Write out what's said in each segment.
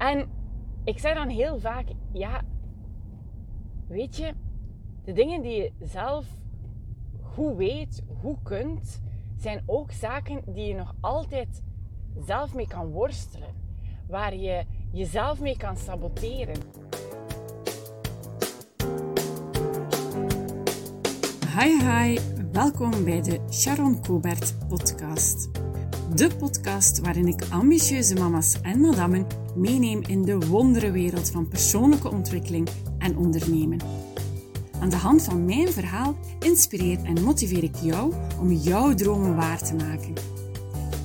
En ik zeg dan heel vaak, ja, weet je, de dingen die je zelf goed weet, hoe kunt, zijn ook zaken die je nog altijd zelf mee kan worstelen. Waar je jezelf mee kan saboteren. Hi hi, welkom bij de Sharon Cobert podcast. De podcast waarin ik ambitieuze mama's en madammen meeneem in de wonderenwereld van persoonlijke ontwikkeling en ondernemen. Aan de hand van mijn verhaal inspireer en motiveer ik jou om jouw dromen waar te maken.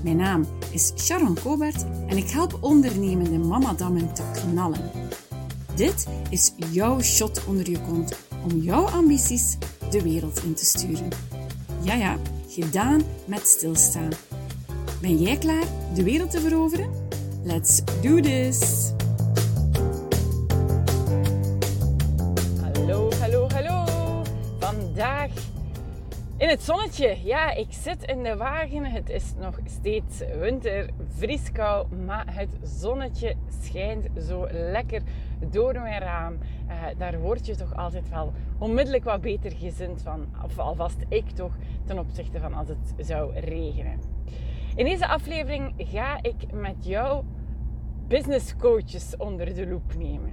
Mijn naam is Sharon Cobert en ik help ondernemende mamadammen te knallen. Dit is jouw shot onder je kont om jouw ambities de wereld in te sturen. Ja ja, gedaan met stilstaan. Ben jij klaar de wereld te veroveren? Let's do this! Hallo, hallo, hallo. Vandaag in het zonnetje. Ja, ik zit in de wagen. Het is nog steeds winter, vrieskou, maar het zonnetje schijnt zo lekker door mijn raam. Uh, daar word je toch altijd wel onmiddellijk wat beter gezind van. Of alvast ik toch, ten opzichte van als het zou regenen. In deze aflevering ga ik met jou business coaches onder de loep nemen.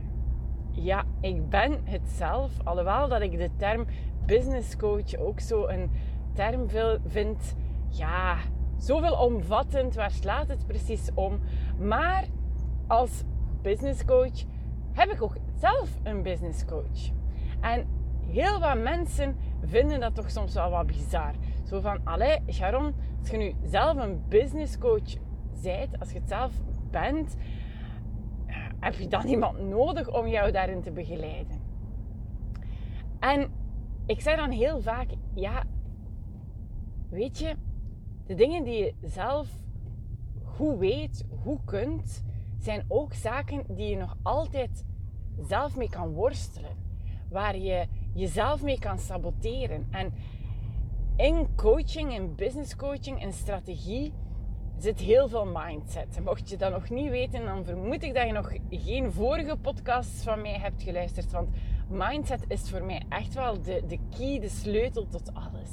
Ja, ik ben het zelf, alhoewel dat ik de term business coach ook zo een term vind, ja, zoveel omvattend, waar slaat het precies om? Maar als business coach heb ik ook zelf een business coach. En heel wat mensen vinden dat toch soms wel wat bizar. Zo van, allee, Sharon, als je nu zelf een business coach bent, als je het zelf bent, heb je dan iemand nodig om jou daarin te begeleiden? En ik zeg dan heel vaak, ja, weet je, de dingen die je zelf goed weet, hoe kunt, zijn ook zaken die je nog altijd zelf mee kan worstelen. Waar je jezelf mee kan saboteren. En in coaching, in business coaching, in strategie zit heel veel mindset. Mocht je dat nog niet weten, dan vermoed ik dat je nog geen vorige podcasts van mij hebt geluisterd. Want mindset is voor mij echt wel de, de key, de sleutel tot alles.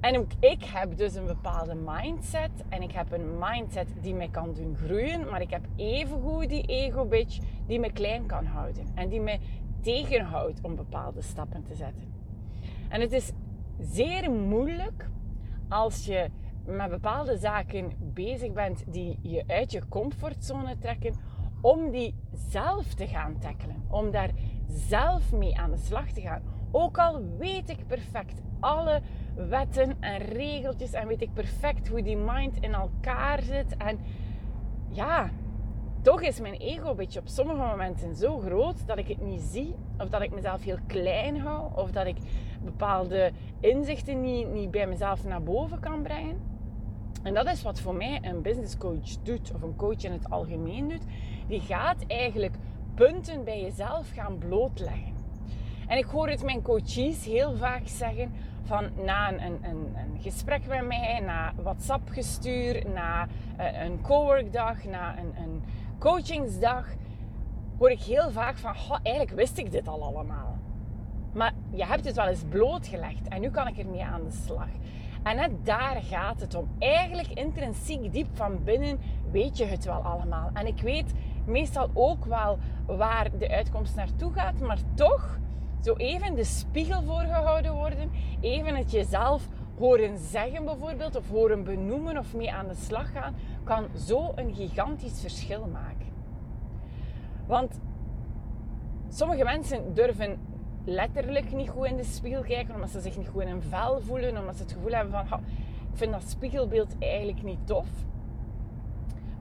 En ook ik heb dus een bepaalde mindset. En ik heb een mindset die mij kan doen groeien. Maar ik heb evengoed die ego-bitch die me klein kan houden. En die me tegenhoudt om bepaalde stappen te zetten. En het is zeer moeilijk als je met bepaalde zaken bezig bent die je uit je comfortzone trekken, om die zelf te gaan tackelen. Om daar zelf mee aan de slag te gaan. Ook al weet ik perfect alle wetten en regeltjes en weet ik perfect hoe die mind in elkaar zit. En ja, toch is mijn ego een beetje op sommige momenten zo groot dat ik het niet zie. Of dat ik mezelf heel klein hou. Of dat ik bepaalde inzichten niet, niet bij mezelf naar boven kan brengen. En dat is wat voor mij een business coach doet. Of een coach in het algemeen doet. Die gaat eigenlijk punten bij jezelf gaan blootleggen. En ik hoor het mijn coaches heel vaak zeggen van na een, een, een, gesprek met mij, na WhatsApp gestuur, na eh, een coworkdag, na een, een coachingsdag hoor ik heel vaak van, eigenlijk wist ik dit al allemaal. Maar je hebt het wel eens blootgelegd en nu kan ik ermee aan de slag. En net daar gaat het om. Eigenlijk intrinsiek diep van binnen weet je het wel allemaal. En ik weet meestal ook wel waar de uitkomst naartoe gaat, maar toch zo even de spiegel voorgehouden worden, even het jezelf horen zeggen bijvoorbeeld, of horen benoemen of mee aan de slag gaan, kan zo een gigantisch verschil maken. Want sommige mensen durven letterlijk niet goed in de spiegel kijken, omdat ze zich niet goed in hun vel voelen, omdat ze het gevoel hebben van, ik vind dat spiegelbeeld eigenlijk niet tof.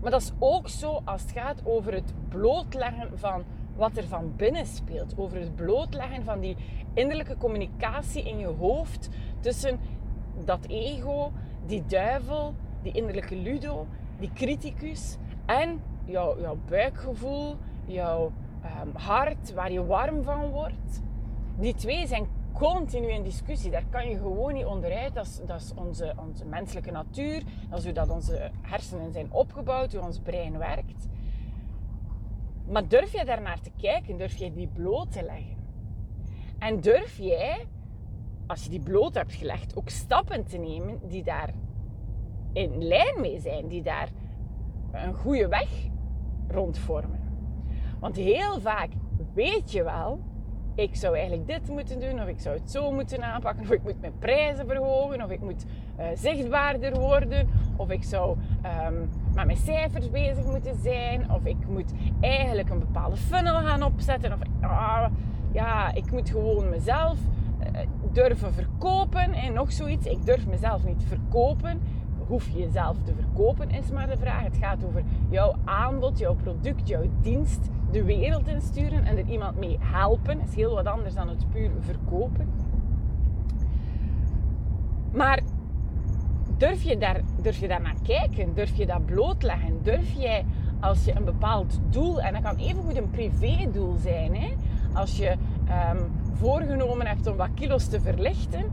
Maar dat is ook zo als het gaat over het blootleggen van wat er van binnen speelt. Over het blootleggen van die innerlijke communicatie in je hoofd tussen dat ego, die duivel, die innerlijke ludo, die criticus en jouw, jouw buikgevoel, jouw um, hart, waar je warm van wordt. Die twee zijn continu in discussie. Daar kan je gewoon niet onderuit. Dat is, dat is onze, onze menselijke natuur. Dat is hoe dat onze hersenen zijn opgebouwd, hoe ons brein werkt. Maar durf je daarnaar te kijken? Durf je die bloot te leggen? En durf jij, als je die bloot hebt gelegd, ook stappen te nemen die daar in lijn mee zijn, die daar een goede weg rondvormen? Want heel vaak weet je wel, ik zou eigenlijk dit moeten doen, of ik zou het zo moeten aanpakken, of ik moet mijn prijzen verhogen, of ik moet uh, zichtbaarder worden, of ik zou um, met mijn cijfers bezig moeten zijn, of ik moet eigenlijk een bepaalde funnel gaan opzetten, of uh, ja, ik moet gewoon mezelf uh, durven verkopen en nog zoiets. Ik durf mezelf niet verkopen. Hoef je jezelf te verkopen, is maar de vraag. Het gaat over jouw aanbod, jouw product, jouw dienst de wereld insturen en er iemand mee helpen. is heel wat anders dan het puur verkopen. Maar durf je, daar, durf je daar naar kijken? Durf je dat blootleggen? Durf jij als je een bepaald doel, en dat kan evengoed een privédoel zijn, hè? als je um, voorgenomen hebt om wat kilo's te verlichten,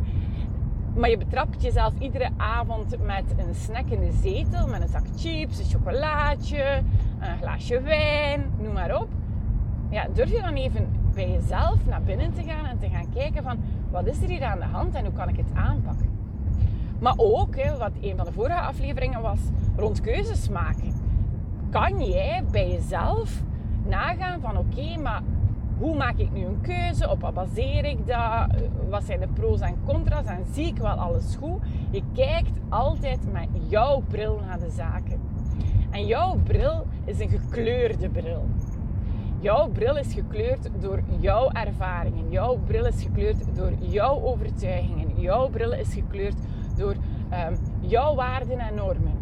maar je betrapt jezelf iedere avond met een snack in de zetel, met een zak chips, een chocolaatje, een glaasje wijn, noem maar op. Ja, durf je dan even bij jezelf naar binnen te gaan en te gaan kijken van wat is er hier aan de hand en hoe kan ik het aanpakken? Maar ook, wat een van de vorige afleveringen was, rond keuzes maken. Kan jij bij jezelf nagaan van oké, maar hoe maak ik nu een keuze? Op wat baseer ik dat? Wat zijn de pro's en contra's? En zie ik wel alles goed? Je kijkt altijd met jouw bril naar de zaken. En jouw bril is een gekleurde bril. Jouw bril is gekleurd door jouw ervaringen. Jouw bril is gekleurd door jouw overtuigingen. Jouw bril is gekleurd door um, jouw waarden en normen.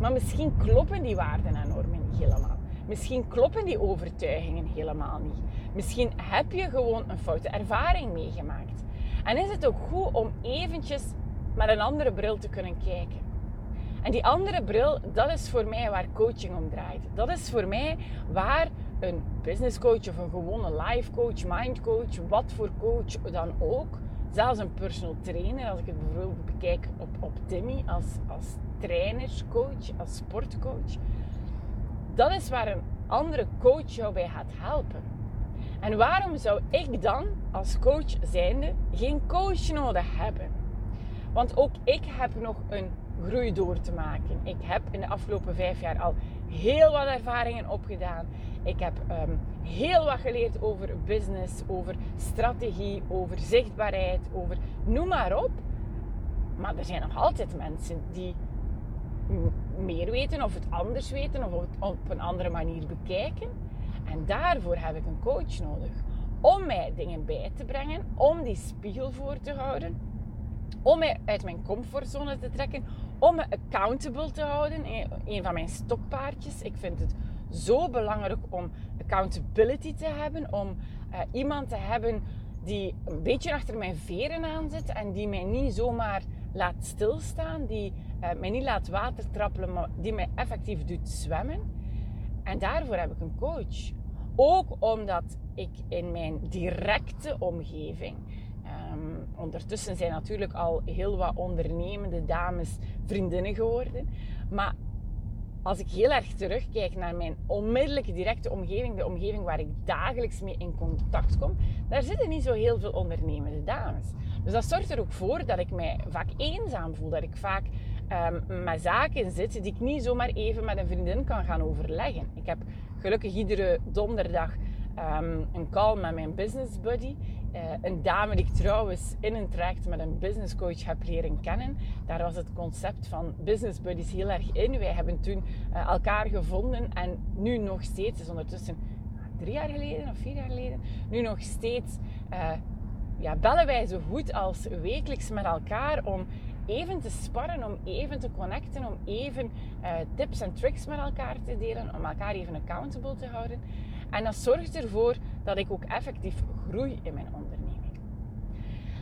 Maar misschien kloppen die waarden en normen niet helemaal. Misschien kloppen die overtuigingen helemaal niet. Misschien heb je gewoon een foute ervaring meegemaakt. En is het ook goed om eventjes met een andere bril te kunnen kijken. En die andere bril, dat is voor mij waar coaching om draait. Dat is voor mij waar een business coach of een gewone life coach, mind coach, wat voor coach dan ook, zelfs een personal trainer, als ik het bijvoorbeeld bekijk op, op Timmy als, als trainerscoach, als sportcoach, dat is waar een andere coach jou bij gaat helpen. En waarom zou ik dan als coach zijnde geen coach nodig hebben? Want ook ik heb nog een groei door te maken. Ik heb in de afgelopen vijf jaar al heel wat ervaringen opgedaan. Ik heb um, heel wat geleerd over business, over strategie, over zichtbaarheid, over noem maar op. Maar er zijn nog altijd mensen die meer weten of het anders weten of het op een andere manier bekijken. En daarvoor heb ik een coach nodig. Om mij dingen bij te brengen, om die spiegel voor te houden, om mij uit mijn comfortzone te trekken, om me accountable te houden. Een van mijn stokpaardjes. Ik vind het zo belangrijk om accountability te hebben, om uh, iemand te hebben die een beetje achter mijn veren aan zit en die mij niet zomaar laat stilstaan, die uh, mij niet laat water trappelen, maar die mij effectief doet zwemmen. En daarvoor heb ik een coach. Ook omdat ik in mijn directe omgeving Um, ondertussen zijn natuurlijk al heel wat ondernemende dames vriendinnen geworden. Maar als ik heel erg terugkijk naar mijn onmiddellijke directe omgeving, de omgeving waar ik dagelijks mee in contact kom, daar zitten niet zo heel veel ondernemende dames. Dus dat zorgt er ook voor dat ik mij vaak eenzaam voel. Dat ik vaak met zaken zit die ik niet zomaar even met een vriendin kan gaan overleggen. Ik heb gelukkig iedere donderdag um, een call met mijn business buddy. Uh, een dame die ik trouwens in een traject met een business coach heb leren kennen. Daar was het concept van business buddies heel erg in. Wij hebben toen uh, elkaar gevonden en nu nog steeds, is ondertussen drie jaar geleden of vier jaar geleden, nu nog steeds uh, ja, bellen wij zo goed als wekelijks met elkaar om even te sparren, om even te connecten, om even tips en tricks met elkaar te delen, om elkaar even accountable te houden. En dat zorgt ervoor dat ik ook effectief groei in mijn onderneming.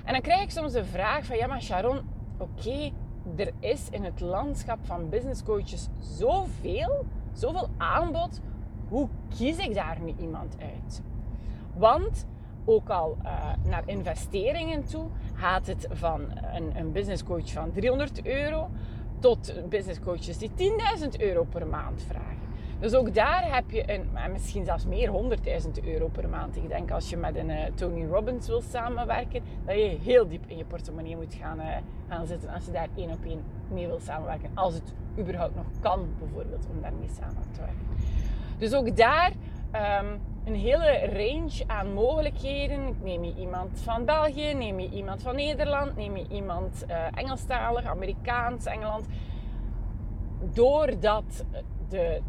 En dan krijg ik soms de vraag van, ja maar Sharon, oké, er is in het landschap van business coaches zoveel, zoveel aanbod. Hoe kies ik daar nu iemand uit? Want ook al uh, naar investeringen toe gaat het van een, een business coach van 300 euro tot business coaches die 10.000 euro per maand vragen. Dus ook daar heb je een, misschien zelfs meer 100.000 euro per maand. Ik denk als je met een uh, Tony Robbins wil samenwerken, dat je heel diep in je portemonnee moet gaan, uh, gaan zitten als je daar één op één mee wil samenwerken. Als het überhaupt nog kan, bijvoorbeeld, om daarmee samen te werken. Dus ook daar um, een hele range aan mogelijkheden. Neem je iemand van België, neem je iemand van Nederland, neem je iemand uh, Engelstalig, Amerikaans, Engeland. Doordat de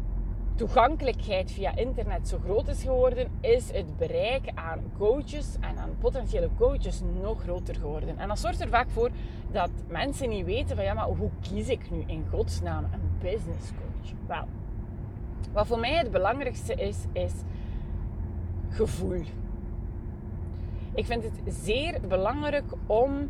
toegankelijkheid via internet zo groot is geworden, is het bereik aan coaches en aan potentiële coaches nog groter geworden. En dat zorgt er vaak voor dat mensen niet weten van ja, maar hoe kies ik nu in godsnaam een business coach? Wel, wat voor mij het belangrijkste is, is gevoel. Ik vind het zeer belangrijk om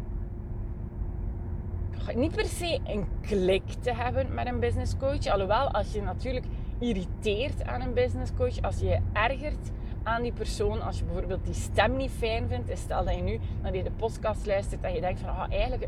niet per se een klik te hebben met een business coach. Alhoewel, als je natuurlijk irriteert aan een business coach, als je je ergert aan die persoon, als je bijvoorbeeld die stem niet fijn vindt, stel dat je nu naar deze podcast luistert en je denkt van, ah, eigenlijk,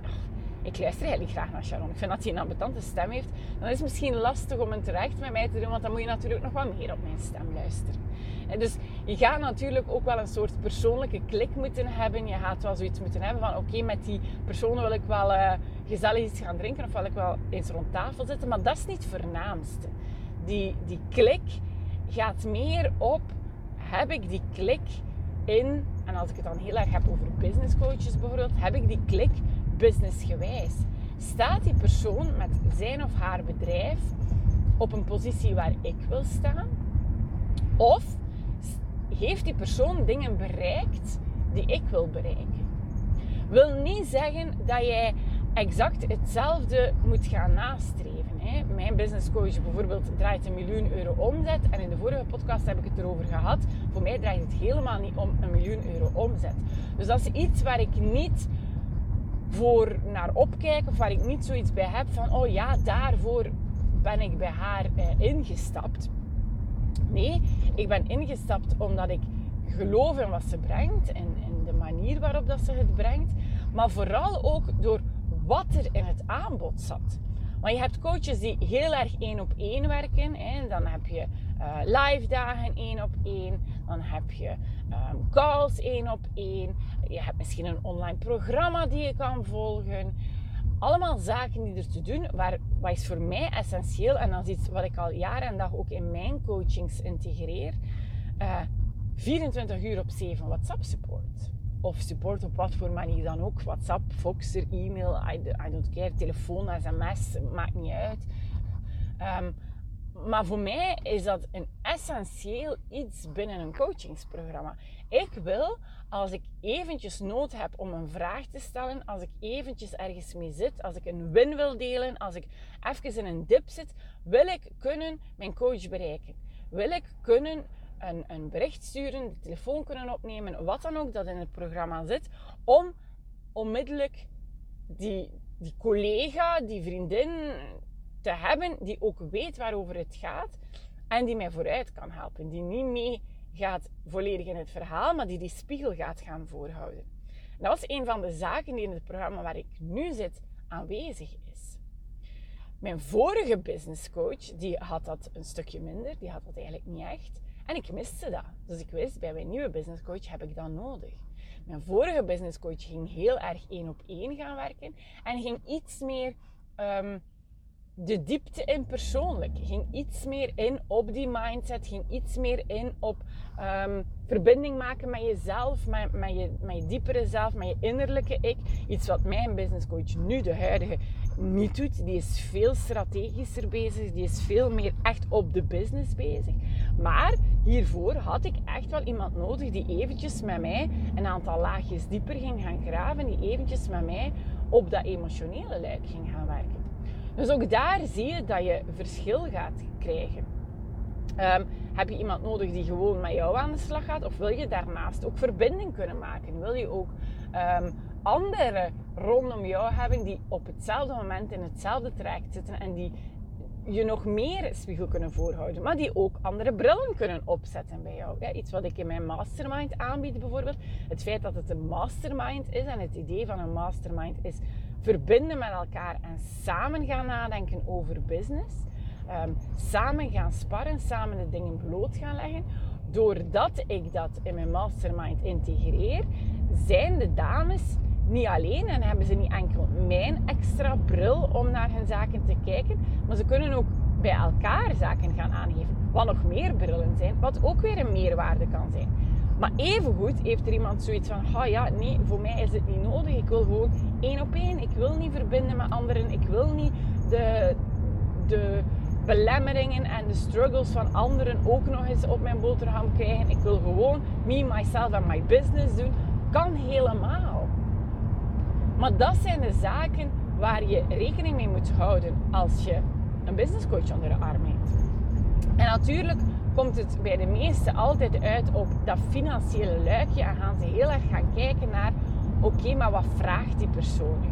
ik luister eigenlijk graag naar Sharon. Ik vind dat hij een ambetante stem heeft. Dan is het misschien lastig om een terecht met mij te doen, want dan moet je natuurlijk nog wat meer op mijn stem luisteren. En dus je gaat natuurlijk ook wel een soort persoonlijke klik moeten hebben. Je gaat wel zoiets moeten hebben van oké, met die persoon wil ik wel uh, gezellig iets gaan drinken of wil ik wel eens rond tafel zitten. Maar dat is niet het voornaamste. Die, die klik gaat meer op, heb ik die klik in, en als ik het dan heel erg heb over business coaches bijvoorbeeld, heb ik die klik businessgewijs. Staat die persoon met zijn of haar bedrijf op een positie waar ik wil staan? Of heeft die persoon dingen bereikt die ik wil bereiken? Wil niet zeggen dat jij exact hetzelfde moet gaan nastreven. Hè. Mijn business coach bijvoorbeeld draait een miljoen euro omzet. En in de vorige podcast heb ik het erover gehad. Voor mij draait het helemaal niet om een miljoen euro omzet. Dus dat is iets waar ik niet voor naar opkijk. Of waar ik niet zoiets bij heb van, oh ja, daarvoor ben ik bij haar eh, ingestapt. Nee, ik ben ingestapt omdat ik geloof in wat ze brengt en, en de manier waarop dat ze het brengt. Maar vooral ook door wat er in het aanbod zat. Want je hebt coaches die heel erg één op één werken. Hè. Dan heb je uh, live dagen één op één. Dan heb je um, calls één op één. Je hebt misschien een online programma die je kan volgen. Allemaal zaken die er te doen. Waar, wat is voor mij essentieel? En dat is iets wat ik al jaren en dag ook in mijn coachings integreer. Uh, eh, 24 uur op 7 WhatsApp support of support op wat voor manier dan ook. WhatsApp, Voxer, e-mail, I, don't care, telefoon, sms, maakt niet uit. Um, maar voor mij is dat een essentieel iets binnen een coachingsprogramma. Ik wil, als ik eventjes nood heb om een vraag te stellen, als ik eventjes ergens mee zit, als ik een win wil delen, als ik even in een dip zit, wil ik kunnen mijn coach bereiken. Wil ik kunnen een, een bericht sturen, de telefoon kunnen opnemen, wat dan ook dat in het programma zit, om onmiddellijk die, die collega, die vriendin te hebben die ook weet waarover het gaat en die mij vooruit kan helpen. Die niet mee gaat volledig in het verhaal, maar die die spiegel gaat gaan voorhouden. dat was een van de zaken die in het programma waar ik nu zit aanwezig is. Mijn vorige business coach, die had dat een stukje minder, die had dat eigenlijk niet echt. En ik miste dat. Dus ik wist, bij mijn nieuwe business coach heb ik dat nodig. Mijn vorige business coach ging heel erg één op één gaan werken en ging iets meer um, de diepte in persoonlijk. Ging iets meer in op die mindset. Ging iets meer in op um, verbinding maken met jezelf, met, met, je, met je diepere zelf, met je innerlijke ik. Iets wat mijn business coach nu, de huidige, niet doet. Die is veel strategischer bezig. Die is veel meer echt op de business bezig. Maar hiervoor had ik echt wel iemand nodig die eventjes met mij een aantal laagjes dieper ging gaan graven. Die eventjes met mij op dat emotionele luik ging gaan werken. Dus ook daar zie je dat je verschil gaat krijgen. Um, heb je iemand nodig die gewoon met jou aan de slag gaat? Of wil je daarnaast ook verbinding kunnen maken? Wil je ook um, anderen rondom jou hebben die op hetzelfde moment in hetzelfde traject zitten en die je nog meer spiegel kunnen voorhouden, maar die ook andere brillen kunnen opzetten bij jou. Ja, iets wat ik in mijn mastermind aanbied bijvoorbeeld. Het feit dat het een mastermind is en het idee van een mastermind is verbinden met elkaar en samen gaan nadenken over business. ehm, samen gaan sparren, samen de dingen bloot gaan leggen. Doordat ik dat in mijn mastermind integreer, zijn de dames niet alleen en hebben ze niet enkel mijn extra bril om naar hun zaken te kijken, maar ze kunnen ook bij elkaar zaken gaan aangeven. Wat nog meer brillen zijn, wat ook weer een meerwaarde kan zijn. Maar evengoed heeft er iemand zoiets van: oh ja, nee, voor mij is het niet nodig. Ik wil gewoon één op één. Ik wil niet verbinden met anderen. Ik wil niet de, de belemmeringen en de struggles van anderen ook nog eens op mijn boterham krijgen. Ik wil gewoon me, myself en my business doen. Kan helemaal. Maar dat zijn de zaken waar je rekening mee moet houden als je een business coach onder de arm hebt. En natuurlijk komt het bij de meesten altijd uit op dat financiële luikje en gaan ze heel erg gaan kijken naar oké, maar wat vraagt die persoon nu?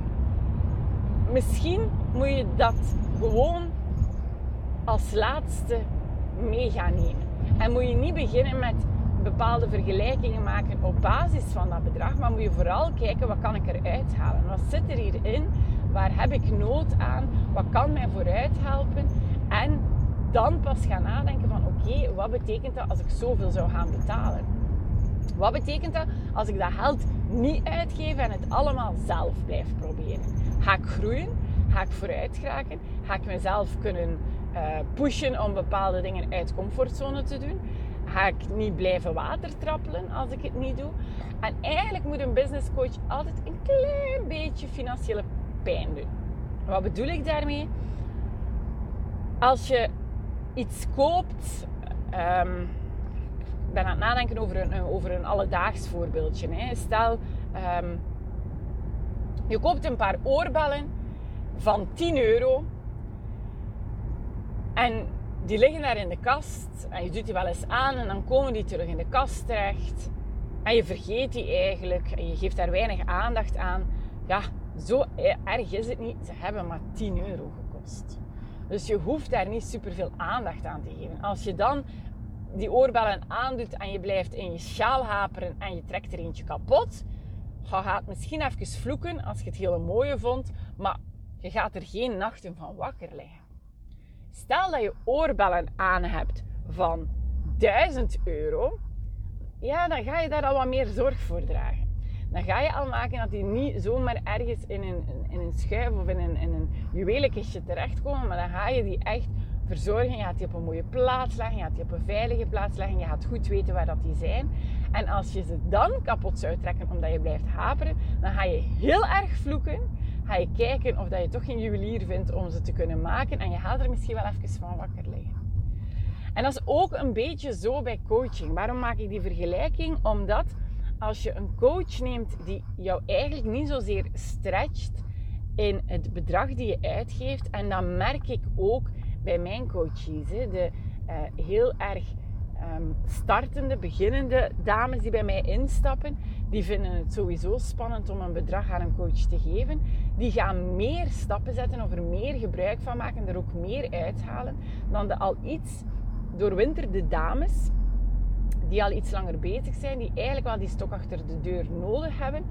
Misschien moet je dat gewoon als laatste mee gaan nemen. En moet je niet beginnen met bepaalde vergelijkingen maken op basis van dat bedrag, maar moet je vooral kijken wat kan ik eruit halen? Wat zit er hierin? Waar heb ik nood aan? Wat kan mij vooruit helpen? Dan pas gaan nadenken van oké, wat betekent dat als ik zoveel zou gaan betalen? Wat betekent dat als ik dat geld niet uitgeef en het allemaal zelf blijf proberen? Ga ik groeien? Ga ik vooruit geraken? Ga ik mezelf kunnen uh, pushen om bepaalde dingen uit comfortzone te doen? Ga ik niet blijven watertrappelen als ik het niet doe? En eigenlijk moet een business coach altijd een klein beetje financiële pijn doen. Wat bedoel ik daarmee? Als je iets koopt. Um, ik ben aan het nadenken over een, over een alledaags voorbeeldje. Hè. Stel, um, je koopt een paar oorbellen van 10 euro. En die liggen daar in de kast. En je doet die wel eens aan en dan komen die terug in de kast terecht. En je vergeet die eigenlijk. En je geeft daar weinig aandacht aan. Ja, zo erg is het niet. Ze hebben maar 10 euro gekost. Dus je hoeft daar niet super veel aandacht aan te geven. Als je dan die oorbellen aandoet en je blijft in je sjaal haperen en je trekt er eentje kapot, je gaat misschien even vloeken als je het hele mooie vond, maar je gaat er geen nachten van wakker liggen. Stel dat je oorbellen aan hebt van 1000 euro, ja, dan ga je daar al wat meer zorg voor dragen dan ga je al maken dat die niet zomaar ergens in een, in een schuif of in een, in een juwelenkistje terechtkomen. Maar dan ga je die echt verzorgen. Je gaat die op een mooie plaats leggen. Je gaat die op een veilige plaats leggen. Je gaat goed weten waar dat die zijn. En als je ze dan kapot zou trekken omdat je blijft haperen, dan ga je heel erg vloeken. Ga je kijken of dat je toch geen juwelier vindt om ze te kunnen maken. En je gaat er misschien wel even van wakker liggen. En dat is ook een beetje zo bij coaching. Waarom maak ik die vergelijking? Omdat als je een coach neemt die jou eigenlijk niet zozeer stretcht in het bedrag die je uitgeeft. En dat merk ik ook bij mijn coaches. De uh, heel erg um, startende, beginnende dames die bij mij instappen, die vinden het sowieso spannend om een bedrag aan een coach te geven. Die gaan meer stappen zetten of er meer gebruik van maken, er ook meer uithalen dan de al iets doorwinterde dames die al iets langer bezig zijn, die eigenlijk wel die stok achter de deur nodig hebben,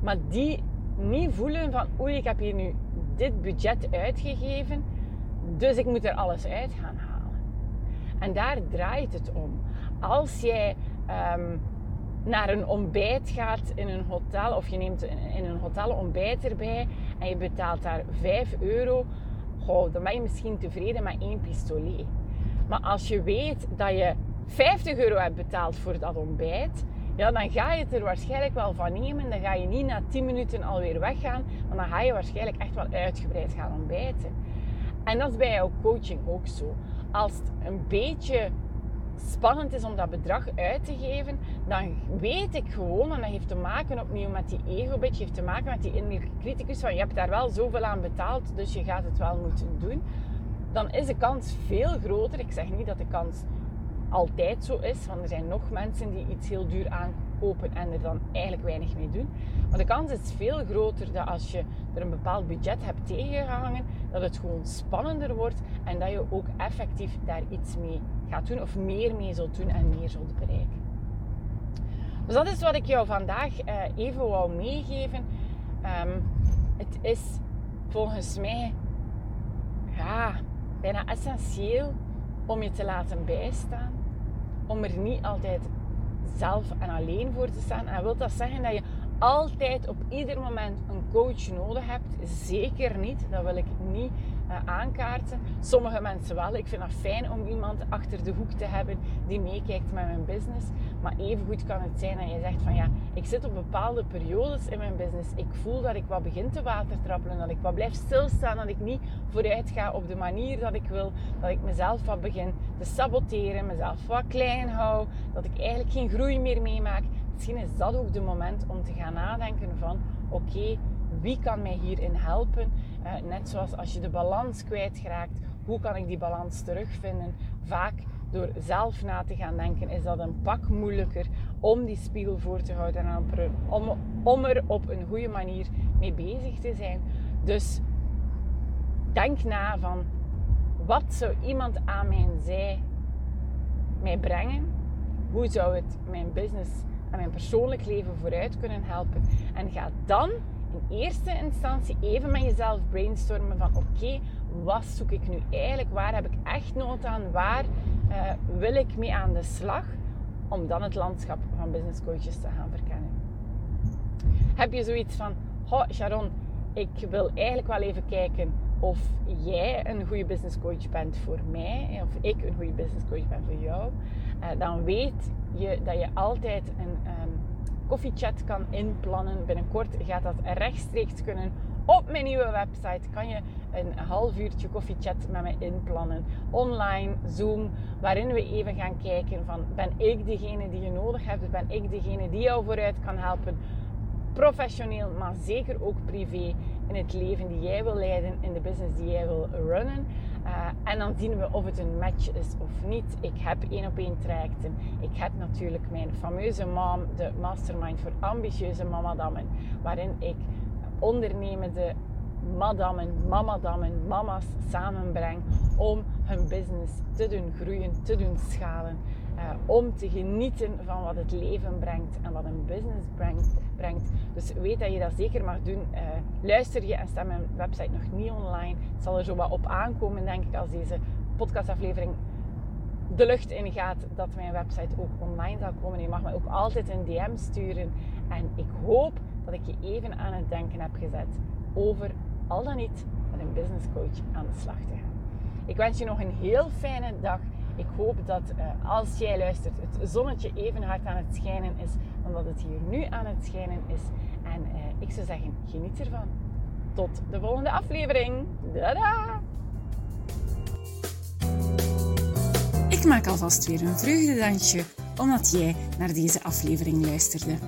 maar die niet voelen van oei, ik heb hier nu dit budget uitgegeven, dus ik moet er alles uit gaan halen. En daar draait het om. Als jij ehm, naar een ontbijt gaat in een hotel, of je neemt in een hotel ontbijt erbij en je betaalt daar 5 euro, dan ben je misschien tevreden met één pistolet. Maar als je weet dat je 50 euro hebt betaald voor dat ontbijt, ja, dan ga je het er waarschijnlijk wel van nemen. Dan ga je niet na 10 minuten alweer weggaan, maar dan ga je waarschijnlijk echt wel uitgebreid gaan ontbijten. En dat is bij jouw coaching ook zo. Als het een beetje spannend is om dat bedrag uit te geven, dan weet ik gewoon, en dat heeft te maken opnieuw met die ego-beetje, heeft te maken met die innerlijke criticus van je hebt daar wel zoveel aan betaald, dus je gaat het wel moeten doen. Dan is de kans veel groter. Ik zeg niet dat de kans altijd zo is. Want er zijn nog mensen die iets heel duur aankopen en er dan eigenlijk weinig mee doen. Maar de kans is veel groter dat als je er een bepaald budget hebt tegengehangen, dat het gewoon spannender wordt en dat je ook effectief daar iets mee gaat doen of meer mee zult doen en meer zult bereiken. Dus dat is wat ik jou vandaag eh, even wou meegeven. Ehm, het is volgens mij ja, bijna essentieel om je te laten bijstaan. Om er niet altijd zelf en alleen voor te staan. En wil dat zeggen dat je altijd op ieder moment een coach nodig hebt? Zeker niet. Dat wil ik niet aankaarten. Sommige mensen wel. Ik vind het fijn om iemand achter de hoek te hebben die meekijkt met mijn business. Maar evengoed kan het zijn dat je zegt van ja, ik zit op bepaalde periodes in mijn business. Ik voel dat ik wat begin te watertrappelen, dat ik wat blijf stilstaan, dat ik niet vooruit ga op de manier dat ik wil. Dat ik mezelf wat begin te saboteren, mezelf wat klein hou, dat ik eigenlijk geen groei meer meemaak. Misschien is dat ook de moment om te gaan nadenken van oké, wie kan mij hierin helpen? Uh, net zoals als je de balans kwijtraakt, hoe kan ik die balans terugvinden? Vaak door zelf na te gaan denken, is dat een pak moeilijker om die spiegel voor te houden en om, om er op een goede manier mee bezig te zijn. Dus denk na van wat zou iemand aan mijn zij mij brengen? Hoe zou het mijn business en mijn persoonlijk leven vooruit kunnen helpen? En ga dan in eerste instantie even met jezelf brainstormen van oké, wat zoek ik nu eigenlijk? Waar heb ik echt nood aan? Waar uh, wil ik mee aan de slag? Om dan het landschap van business coaches te gaan verkennen. Heb je zoiets van, oh Sharon, ik wil eigenlijk wel even kijken of jij een goede business coach bent voor mij, of ik een goede business coach ben voor jou, uh, dan weet je dat je altijd een um, koffiechat kan inplannen. Binnenkort gaat dat rechtstreeks kunnen op mijn nieuwe website kan je een half uurtje koffiechat met me inplannen. Online, Zoom, waarin we even gaan kijken van ben ik degene die je nodig hebt? Ben ik degene die jou vooruit kan helpen? Professioneel, maar zeker ook privé in het leven die jij wil leiden, in de business die jij wil runnen. Uh, en dan zien we of het een match is of niet. Ik heb één op één trajecten. Ik heb natuurlijk mijn fameuze mom, de mastermind voor ambitieuze mamadammen, waarin ik ondernemende madammen, mamadammen, mama's samenbreng om hun business te doen groeien, te doen schalen. Uh, om te genieten van wat het leven brengt en wat een business brengt. Brengt. Dus weet dat je dat zeker mag doen. Uh, luister je en sta mijn website nog niet online. Het zal er zo wat op aankomen, denk ik, als deze podcastaflevering de lucht in gaat, dat mijn website ook online zal komen. Je mag me ook altijd een DM sturen. En ik hoop dat ik je even aan het denken heb gezet over al dan niet met een business coach aan de slag te gaan. Ik wens je nog een heel fijne dag. Ik hoop dat uh, als jij luistert, het zonnetje even hard aan het schijnen is dan dat het hier nu aan het schijnen is. En uh, ik zou zeggen, geniet ervan. Tot de volgende aflevering. Tada! Ik maak alvast weer een vreugdedansje omdat jij naar deze aflevering luisterde.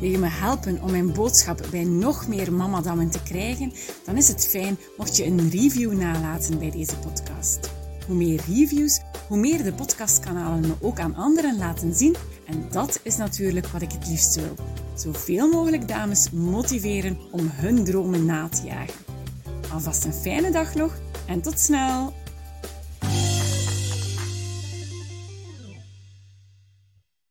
Wil je me helpen om mijn boodschap bij nog meer mamadammen te krijgen? Dan is het fijn mocht je een review nalaten bij deze podcast. Hoe meer reviews, hoe meer de podcastkanalen me ook aan anderen laten zien. En dat is natuurlijk wat ik het liefst wil. Zoveel mogelijk dames motiveren om hun dromen na te jagen. Alvast een fijne dag nog en tot snel!